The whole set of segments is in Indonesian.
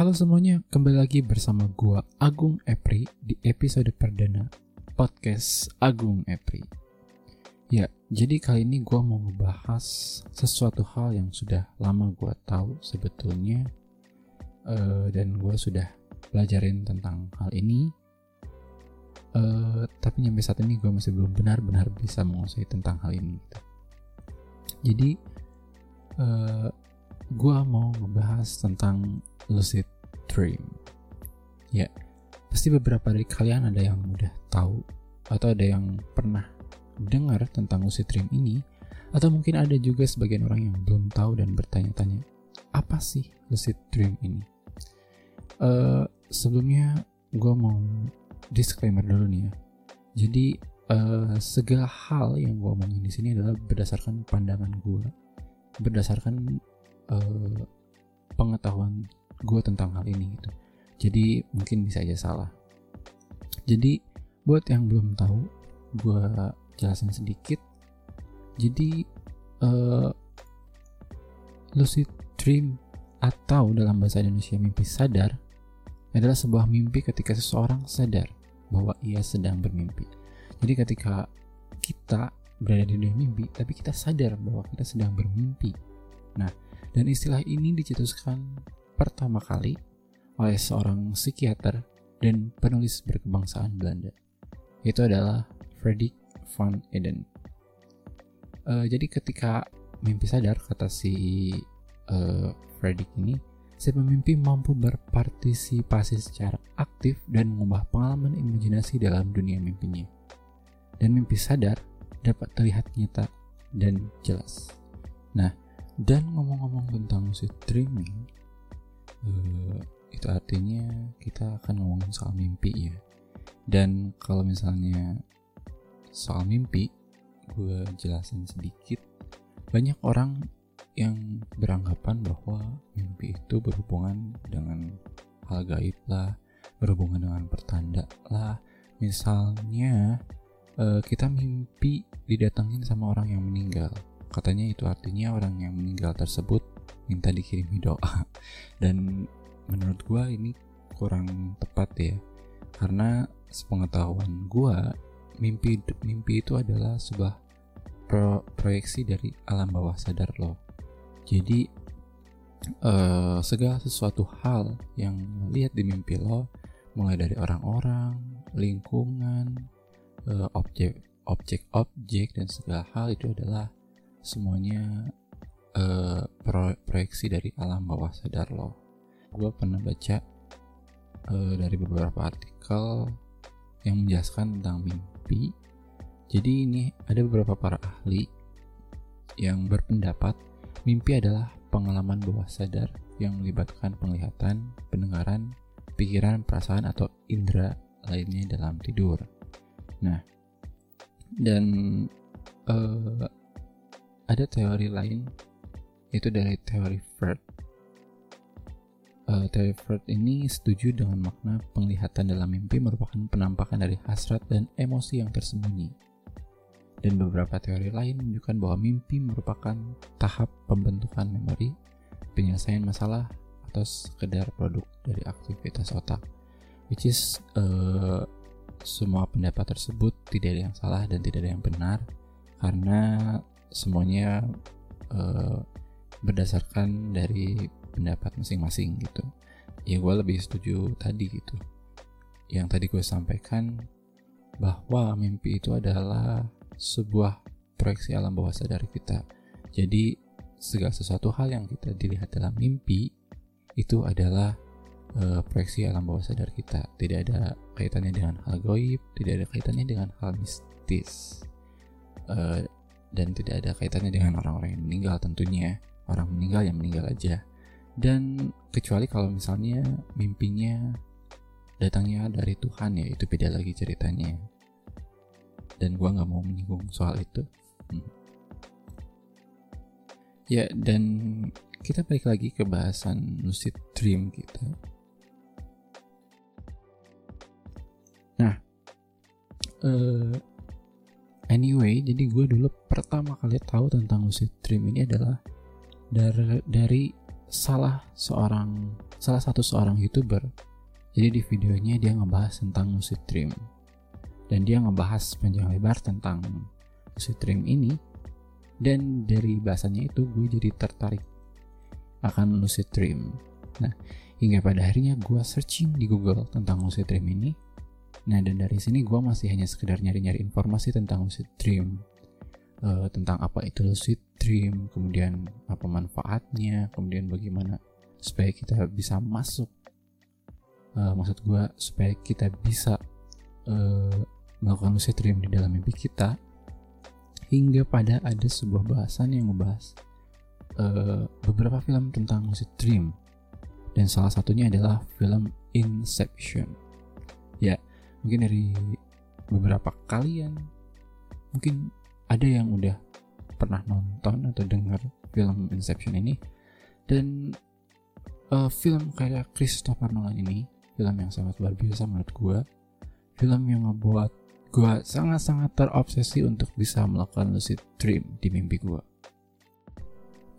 Halo semuanya, kembali lagi bersama gua Agung Epri di episode perdana podcast Agung Epri. Ya, jadi kali ini gua mau ngebahas sesuatu hal yang sudah lama gua tahu sebetulnya uh, dan gua sudah belajarin tentang hal ini. Uh, tapi nyampe saat ini gue masih belum benar-benar bisa menguasai tentang hal ini. Gitu. Jadi, uh, gue mau ngebahas tentang lucid dream. Ya, pasti beberapa dari kalian ada yang udah tahu atau ada yang pernah dengar tentang lucid dream ini, atau mungkin ada juga sebagian orang yang belum tahu dan bertanya-tanya, apa sih lucid dream ini? Uh, sebelumnya gue mau disclaimer dulu nih ya. Jadi uh, segala hal yang gue omongin di sini adalah berdasarkan pandangan gue, berdasarkan uh, pengetahuan gue tentang hal ini gitu. Jadi mungkin bisa aja salah. Jadi buat yang belum tahu, gue jelasin sedikit. Jadi uh, lucid dream atau dalam bahasa Indonesia mimpi sadar adalah sebuah mimpi ketika seseorang sadar bahwa ia sedang bermimpi. Jadi ketika kita berada di dunia mimpi, tapi kita sadar bahwa kita sedang bermimpi. Nah, dan istilah ini dicetuskan pertama kali oleh seorang psikiater dan penulis berkebangsaan Belanda. Itu adalah Fredrik van Eden. Uh, jadi ketika mimpi sadar kata si uh, Fredrik ini, si pemimpi mampu berpartisipasi secara aktif dan mengubah pengalaman imajinasi dalam dunia mimpinya. Dan mimpi sadar dapat terlihat nyata dan jelas. Nah, dan ngomong-ngomong tentang lucid dreaming, uh, itu artinya kita akan ngomongin soal mimpi ya. Dan kalau misalnya soal mimpi, gue jelasin sedikit. Banyak orang yang beranggapan bahwa mimpi itu berhubungan dengan hal gaib lah, berhubungan dengan pertanda lah. Misalnya uh, kita mimpi didatengin sama orang yang meninggal Katanya itu artinya orang yang meninggal tersebut minta dikirimi doa. Dan menurut gue ini kurang tepat ya. Karena sepengetahuan gue, mimpi mimpi itu adalah sebuah pro, proyeksi dari alam bawah sadar lo. Jadi uh, segala sesuatu hal yang lihat di mimpi lo, mulai dari orang-orang, lingkungan, uh, objek objek-objek dan segala hal itu adalah semuanya uh, pro proyeksi dari alam bawah sadar lo. Gue pernah baca uh, dari beberapa artikel yang menjelaskan tentang mimpi. Jadi ini ada beberapa para ahli yang berpendapat mimpi adalah pengalaman bawah sadar yang melibatkan penglihatan, pendengaran, pikiran, perasaan atau indera lainnya dalam tidur. Nah, dan uh, ada teori lain itu dari teori Freud. Uh, teori Freud ini setuju dengan makna penglihatan dalam mimpi merupakan penampakan dari hasrat dan emosi yang tersembunyi. Dan beberapa teori lain menunjukkan bahwa mimpi merupakan tahap pembentukan memori, penyelesaian masalah, atau sekedar produk dari aktivitas otak. Which is uh, semua pendapat tersebut tidak ada yang salah dan tidak ada yang benar karena semuanya uh, berdasarkan dari pendapat masing-masing gitu. Ya gue lebih setuju tadi gitu. Yang tadi gue sampaikan bahwa mimpi itu adalah sebuah proyeksi alam bawah sadar kita. Jadi segala sesuatu hal yang kita dilihat dalam mimpi itu adalah uh, proyeksi alam bawah sadar kita. Tidak ada kaitannya dengan hal goib tidak ada kaitannya dengan hal mistis. Uh, dan tidak ada kaitannya dengan orang-orang yang meninggal tentunya. Orang meninggal yang meninggal aja. Dan kecuali kalau misalnya mimpinya datangnya dari Tuhan ya itu beda lagi ceritanya. Dan gue nggak mau menyinggung soal itu. Hmm. ya dan kita balik lagi ke bahasan lucid dream kita. Nah uh, Anyway, jadi gue dulu pertama kali tahu tentang lucid dream ini adalah dari, dari salah seorang salah satu seorang youtuber. Jadi di videonya dia ngebahas tentang lucid dream. Dan dia ngebahas panjang lebar tentang lucid dream ini. Dan dari bahasanya itu gue jadi tertarik akan lucid dream. Nah hingga pada akhirnya gue searching di Google tentang lucid dream ini nah dan dari sini gue masih hanya sekedar nyari-nyari informasi tentang lucid dream. Uh, tentang apa itu lucid dream kemudian apa manfaatnya kemudian bagaimana supaya kita bisa masuk. Uh, maksud gue supaya kita bisa uh, melakukan lucid dream di dalam mimpi kita hingga pada ada sebuah bahasan yang membahas uh, beberapa film tentang lucid dream. Dan salah satunya adalah film Inception mungkin dari beberapa kalian mungkin ada yang udah pernah nonton atau dengar film Inception ini. Dan uh, film kayak Christopher Nolan ini film yang sangat luar biasa menurut gue film yang ngebuat gue sangat-sangat terobsesi untuk bisa melakukan lucid dream di mimpi gue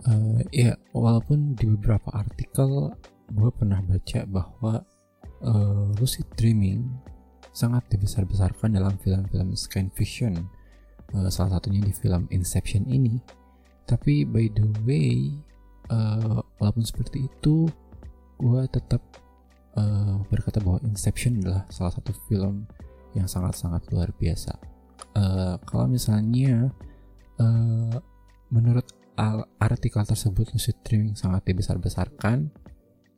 uh, ya walaupun di beberapa artikel gue pernah baca bahwa uh, lucid dreaming sangat dibesar-besarkan dalam film-film science fiction. Uh, salah satunya di film Inception ini. Tapi by the way uh, walaupun seperti itu gue tetap uh, berkata bahwa Inception adalah salah satu film yang sangat-sangat luar biasa. Uh, kalau misalnya uh, menurut artikel tersebut lucid dreaming sangat dibesar-besarkan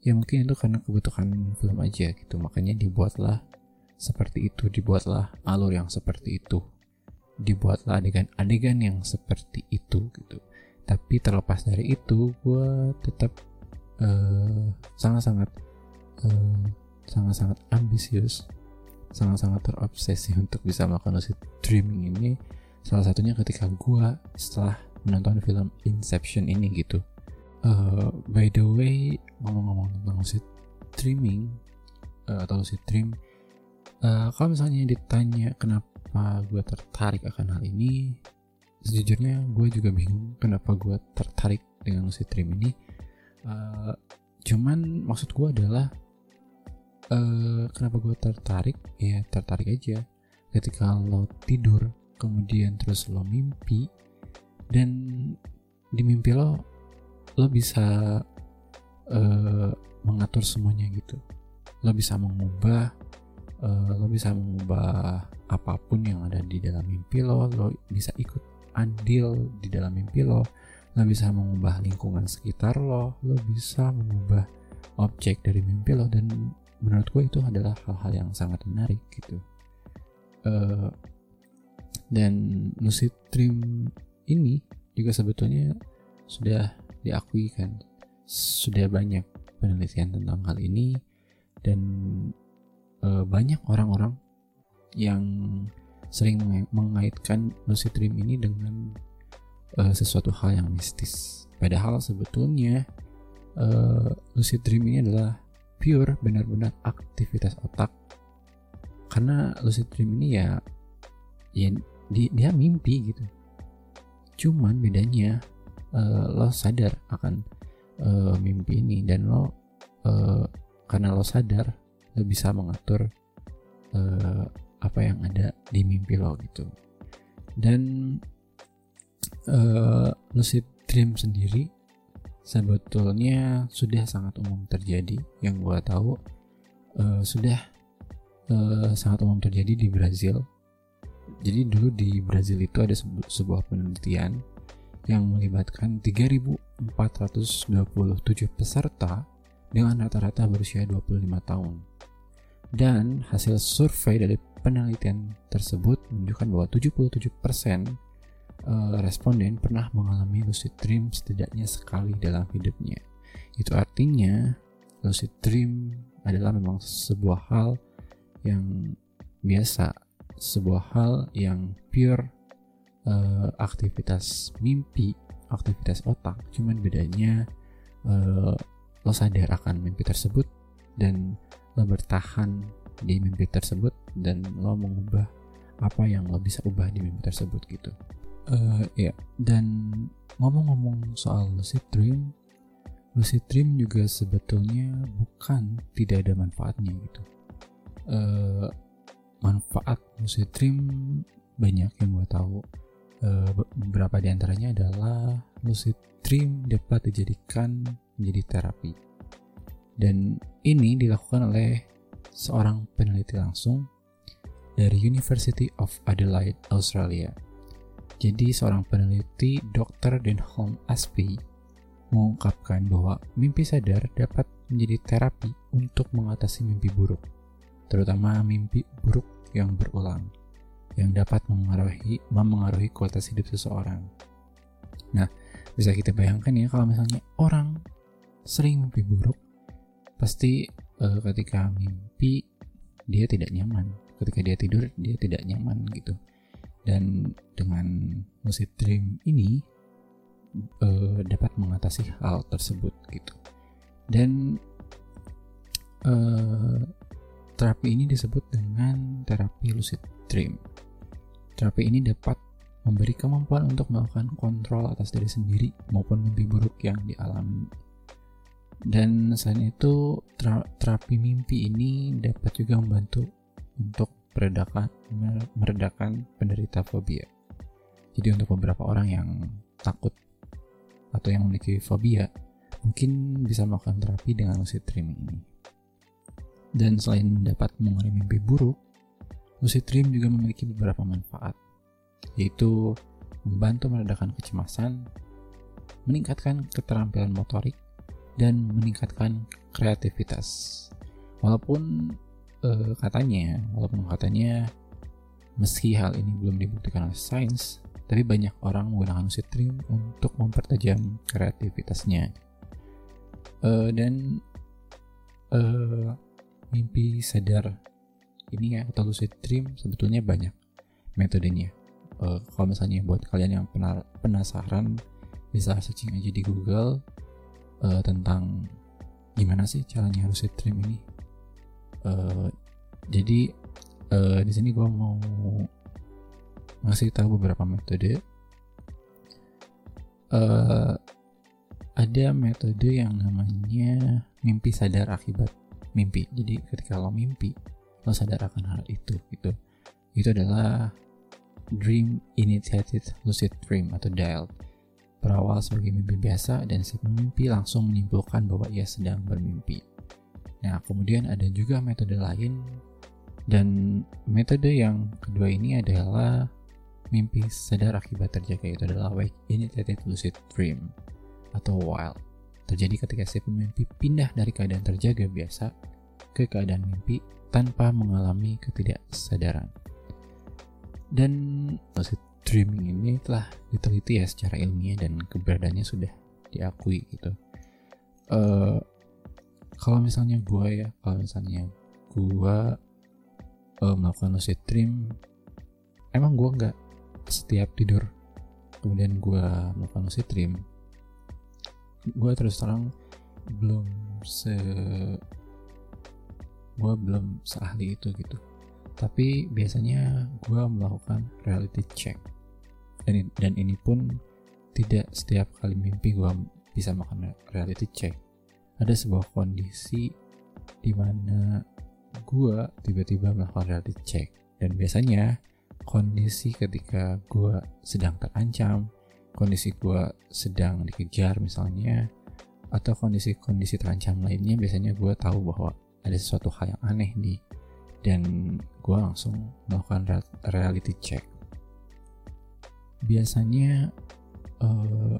ya mungkin itu karena kebutuhan film aja gitu. Makanya dibuatlah seperti itu dibuatlah alur yang seperti itu. Dibuatlah adegan-adegan yang seperti itu gitu. Tapi terlepas dari itu gue tetap uh, sangat-sangat uh, sangat-sangat ambisius sangat-sangat terobsesi untuk bisa melakukan lucid dreaming ini. Salah satunya ketika gue setelah menonton film Inception ini gitu. Uh, by the way ngomong-ngomong tentang lucid dreaming uh, atau lucid dream uh, kalau misalnya ditanya kenapa gue tertarik akan hal ini sejujurnya gue juga bingung kenapa gue tertarik dengan lucid dream ini. Uh, cuman maksud gue adalah uh, kenapa gue tertarik? Ya tertarik aja. Ketika lo tidur kemudian terus lo mimpi dan di mimpi lo lo bisa uh, mengatur semuanya gitu. Lo bisa mengubah uh, lo bisa mengubah apa pun yang ada di dalam mimpi lo lo bisa ikut andil di dalam mimpi lo lo bisa mengubah lingkungan sekitar lo lo bisa mengubah objek dari mimpi lo dan menurut gue itu adalah hal-hal yang sangat menarik gitu. Uh, dan lucid dream ini juga sebetulnya sudah diakui kan sudah banyak penelitian tentang hal ini dan e, banyak orang-orang yang sering mengaitkan lucid dream ini dengan e, sesuatu hal yang mistis. Padahal sebetulnya e, lucid dream ini adalah pure benar-benar aktivitas otak. Karena lucid dream ini ya ya dia, dia mimpi gitu. Cuman bedanya uh, lo sadar akan uh, mimpi ini dan lo uh, karena lo sadar lo bisa mengatur uh, apa yang ada di mimpi lo gitu. Dan uh, lucid dream sendiri sebetulnya sudah sangat umum terjadi. Yang gue tahu uh, sudah uh, sangat umum terjadi di Brazil. Jadi dulu di Brazil itu ada sebuah penelitian yang melibatkan 3.427 peserta dengan rata-rata berusia 25 tahun. Dan hasil survei dari penelitian tersebut menunjukkan bahwa 77% eh, responden pernah mengalami lucid dream setidaknya sekali dalam hidupnya. Itu artinya lucid dream adalah memang sebuah hal yang biasa, sebuah hal yang pure uh, aktivitas mimpi, aktivitas otak, cuman bedanya uh, lo sadar akan mimpi tersebut dan lo bertahan di mimpi tersebut dan lo mengubah apa yang lo bisa ubah di mimpi tersebut gitu. Uh, ya dan ngomong-ngomong soal lucid dream, lucid dream juga sebetulnya bukan tidak ada manfaatnya gitu. Uh, manfaat lucid dream banyak yang gue tahu. Uh, beberapa di antaranya adalah lucid dream dapat dijadikan menjadi terapi dan ini dilakukan oleh seorang peneliti langsung dari University of Adelaide, Australia. Jadi seorang peneliti Dr. Denholm Aspey mengungkapkan bahwa mimpi sadar dapat menjadi terapi untuk mengatasi mimpi buruk, terutama mimpi buruk yang berulang, yang dapat memengaruhi, memengaruhi kualitas hidup seseorang. Nah, bisa kita bayangkan ya kalau misalnya orang sering mimpi buruk, pasti uh, ketika mimpi dia tidak nyaman, ketika dia tidur dia tidak nyaman gitu. Dan dengan lucid dream ini uh, dapat mengatasi hal tersebut gitu. Dan uh, terapi ini disebut dengan terapi lucid dream. Terapi ini dapat memberi kemampuan untuk melakukan kontrol atas diri sendiri maupun mimpi buruk yang dialami dan selain itu terapi mimpi ini dapat juga membantu untuk meredakan meredakan penderita fobia jadi untuk beberapa orang yang takut atau yang memiliki fobia mungkin bisa melakukan terapi dengan lucid dreaming ini. Dan selain dapat mengurangi mimpi buruk, lucid dream juga memiliki beberapa manfaat, yaitu membantu meredakan kecemasan, meningkatkan keterampilan motorik, dan meningkatkan kreativitas. Walaupun eh, katanya, walaupun katanya meski hal ini belum dibuktikan oleh sains, tapi banyak orang menggunakan lucid dream untuk mempertajam kreativitasnya. Uh, dan uh, mimpi sadar ini ya atau lucid dream sebetulnya banyak metodenya. Uh, kalau misalnya buat kalian yang penasaran bisa searching aja di Google uh, tentang gimana sih caranya lucid dream ini. Uh, jadi uh, di sini gue mau ngasih tahu beberapa metode. Uh, ada metode yang namanya mimpi sadar akibat mimpi. Jadi ketika lo mimpi, lo sadar akan hal itu gitu. Itu adalah Dream Initiated Lucid Dream atau DIAL. Berawal sebagai mimpi biasa dan si pemimpi langsung menyimpulkan bahwa ia sedang bermimpi. Nah, kemudian ada juga metode lain dan metode yang kedua ini adalah mimpi sadar akibat terjaga itu adalah wake initiated lucid dream atau wild. Terjadi ketika si pemimpi pindah dari keadaan terjaga biasa ke keadaan mimpi tanpa mengalami ketidaksadaran. Dan lucid dreaming ini telah diteliti ya secara ilmiah dan keberadaannya sudah diakui gitu. Uh, kalau misalnya gue ya, kalau misalnya gue uh, melakukan lucid dream, emang gue nggak setiap tidur kemudian gue melakukan lucid dream gue terus terang belum se gue belum seahli itu gitu tapi biasanya gue melakukan reality check dan dan ini pun tidak setiap kali mimpi gue bisa makan reality check. Ada sebuah kondisi di mana gue tiba-tiba melakukan reality check. Dan biasanya kondisi ketika gue sedang terancam, kondisi gue sedang dikejar misalnya, atau kondisi-kondisi terancam lainnya biasanya gue tahu bahwa ada sesuatu hal yang aneh nih. Dan gue langsung melakukan reality check. Biasanya eh,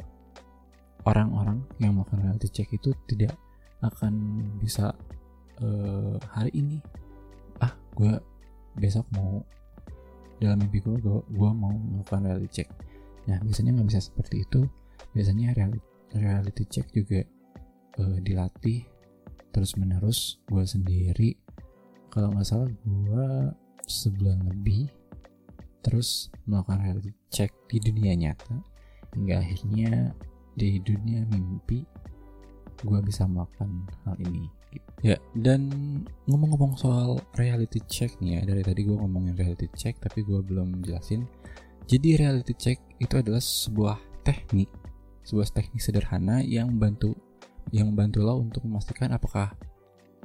orang-orang yang melakukan reality check itu tidak akan bisa uh, hari ini ah gue besok mau dalam mimpi gue gue mau melakukan reality check. Nah biasanya nggak bisa seperti itu. Biasanya reality, reality check juga uh, dilatih terus menerus gue sendiri. Kalau nggak salah gue sebulan lebih terus melakukan reality check di dunia nyata hingga akhirnya di dunia mimpi gue bisa melakukan hal ini gitu. Ya, dan ngomong-ngomong soal reality check nih ya, dari tadi gue ngomongin reality check tapi gue belum jelasin. Jadi reality check itu adalah sebuah teknik, sebuah teknik sederhana yang membantu yang membantu lo untuk memastikan apakah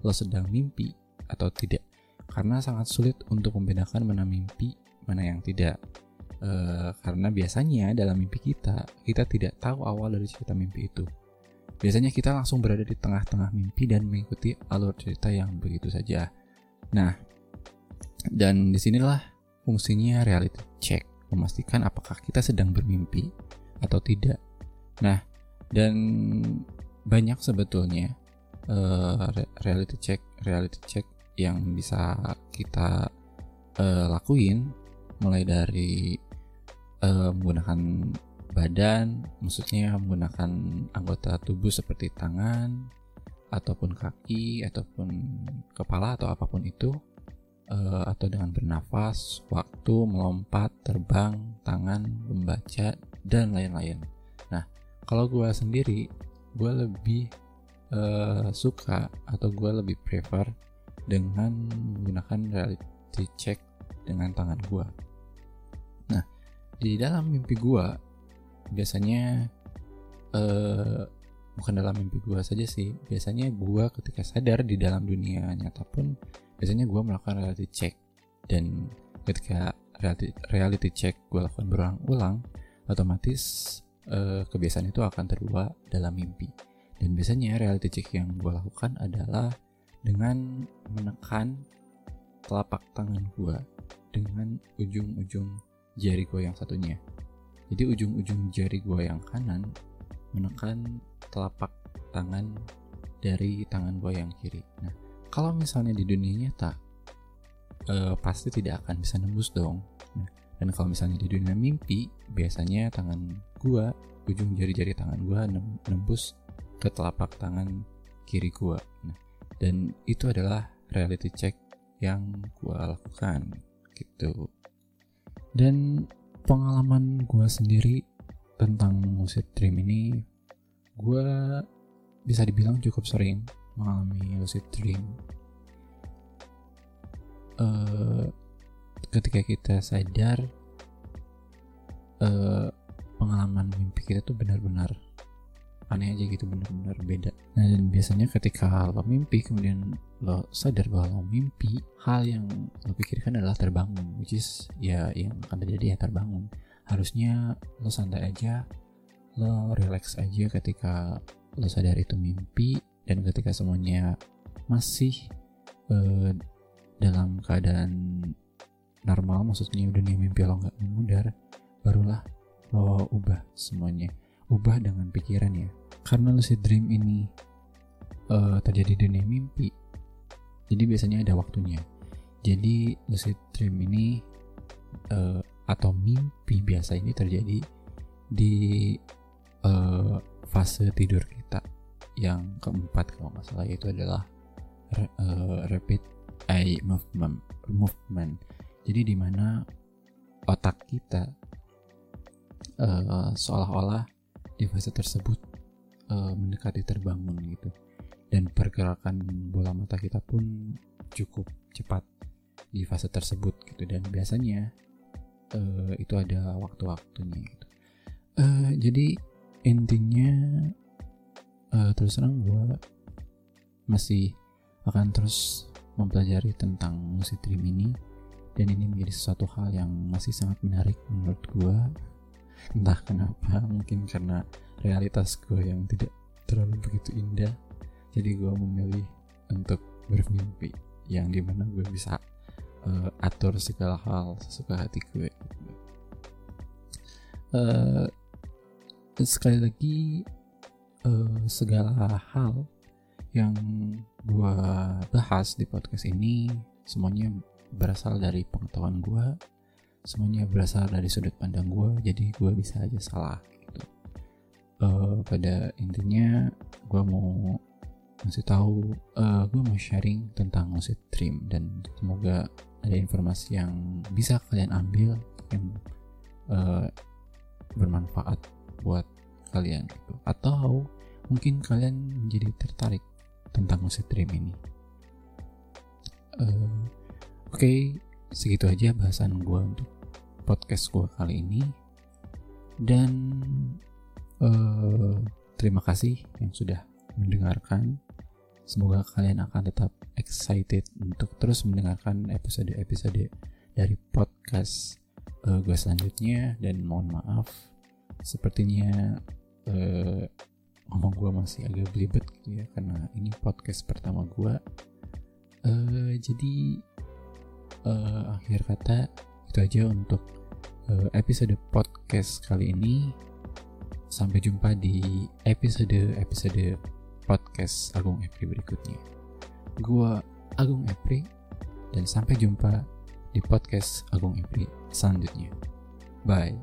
lo sedang mimpi atau tidak. Karena sangat sulit untuk membedakan mana mimpi, mana yang tidak. E, karena biasanya dalam mimpi kita, kita tidak tahu awal dari cerita mimpi itu. Biasanya kita langsung berada di tengah-tengah mimpi dan mengikuti alur cerita yang begitu saja. Nah, dan di sinilah fungsinya reality check, memastikan apakah kita sedang bermimpi atau tidak. Nah, dan banyak sebetulnya uh, reality check reality check yang bisa kita uh, lakuin mulai dari uh, menggunakan badan maksudnya menggunakan anggota tubuh seperti tangan ataupun kaki ataupun kepala atau apa pun itu uh, atau dengan bernafas, waktu, melompat, terbang, tangan, membaca dan lain-lain. Nah, kalau gue sendiri gue lebih uh, suka atau gue lebih prefer dengan menggunakan reality check dengan tangan gue. Di dalam mimpi gue biasanya uh, bukan dalam mimpi gue saja sih. Biasanya gue ketika sadar di dalam dunia nyata pun biasanya gue melakukan reality check dan ketika reality, reality check gue lakukan berulang-ulang otomatis uh, kebiasaan itu akan terbawa dalam mimpi. Dan biasanya reality check yang gue lakukan adalah dengan menekan telapak tangan gue dengan ujung-ujung jari gue yang satunya. Jadi ujung-ujung jari gue yang kanan menekan telapak tangan dari tangan gue yang kiri. Nah, kalau misalnya di dunia nyata, uh, pasti tidak akan bisa nembus dong. Nah, dan kalau misalnya di dunia mimpi, biasanya tangan gua, ujung jari-jari tangan gua nembus ke telapak tangan kiri gua. Nah, dan itu adalah reality check yang gua lakukan gitu. Dan pengalaman gua sendiri tentang lucid dream ini, gua bisa dibilang cukup sering mengalami lucid dream. Uh, ketika kita sadar uh, pengalaman mimpi kita tuh benar-benar aneh aja gitu benar-benar beda. Nah dan biasanya ketika lo mimpi kemudian lo sadar bahwa lo mimpi hal yang lo pikirkan adalah terbangun, which is ya yang akan terjadi ya terbangun. Harusnya lo santai aja, lo relax aja ketika lo sadar itu mimpi dan ketika semuanya masih uh, dalam keadaan normal maksudnya dunia mimpi lo nggak memudar barulah lo ubah semuanya ubah dengan pikiran ya. Karena lucid dream ini uh, terjadi di dunia mimpi. Jadi biasanya ada waktunya. Jadi lucid dream ini uh, atau mimpi biasa ini terjadi di uh, fase tidur kita. Yang keempat kalau nggak salah yaitu adalah uh, rapid eye movement movement. Jadi di mana otak kita uh, seolah-olah di fase tersebut uh, mendekati terbangun gitu. Dan pergerakan bola mata kita pun cukup cepat di fase tersebut gitu. Dan biasanya uh, itu ada waktu-waktunya gitu. Uh, jadi intinya uh, terus terang gue masih akan terus mempelajari tentang musik dream ini dan ini menjadi sesuatu hal yang masih sangat menarik menurut gue entah kenapa mungkin karena realitas gue yang tidak terlalu begitu indah jadi gue memilih untuk bermimpi yang di mana gue bisa uh, atur segala hal sesuka hati gue uh, sekali lagi uh, segala hal yang gue bahas di podcast ini semuanya berasal dari pengetahuan gue semuanya berasal dari sudut pandang gue jadi gue bisa aja salah gitu. Uh, pada intinya gue mau ngasih tahu uh, gue mau sharing tentang lucid dream dan semoga ada informasi yang bisa kalian ambil yang uh, bermanfaat buat kalian gitu. Atau mungkin kalian menjadi tertarik tentang lucid dream ini. Uh, Oke, okay, segitu aja bahasan gue untuk podcast gue kali ini. Dan uh, terima kasih yang sudah mendengarkan. Semoga kalian akan tetap excited untuk terus mendengarkan episode-episode dari podcast uh, gue selanjutnya dan mohon maaf sepertinya uh, ngomong gue masih agak belibet gitu ya karena ini podcast pertama gue uh, jadi uh, akhir kata itu aja untuk episode podcast kali ini sampai jumpa di episode-episode podcast Agung Epri berikutnya. Gua Agung Epri dan sampai jumpa di podcast Agung Epri selanjutnya. Bye.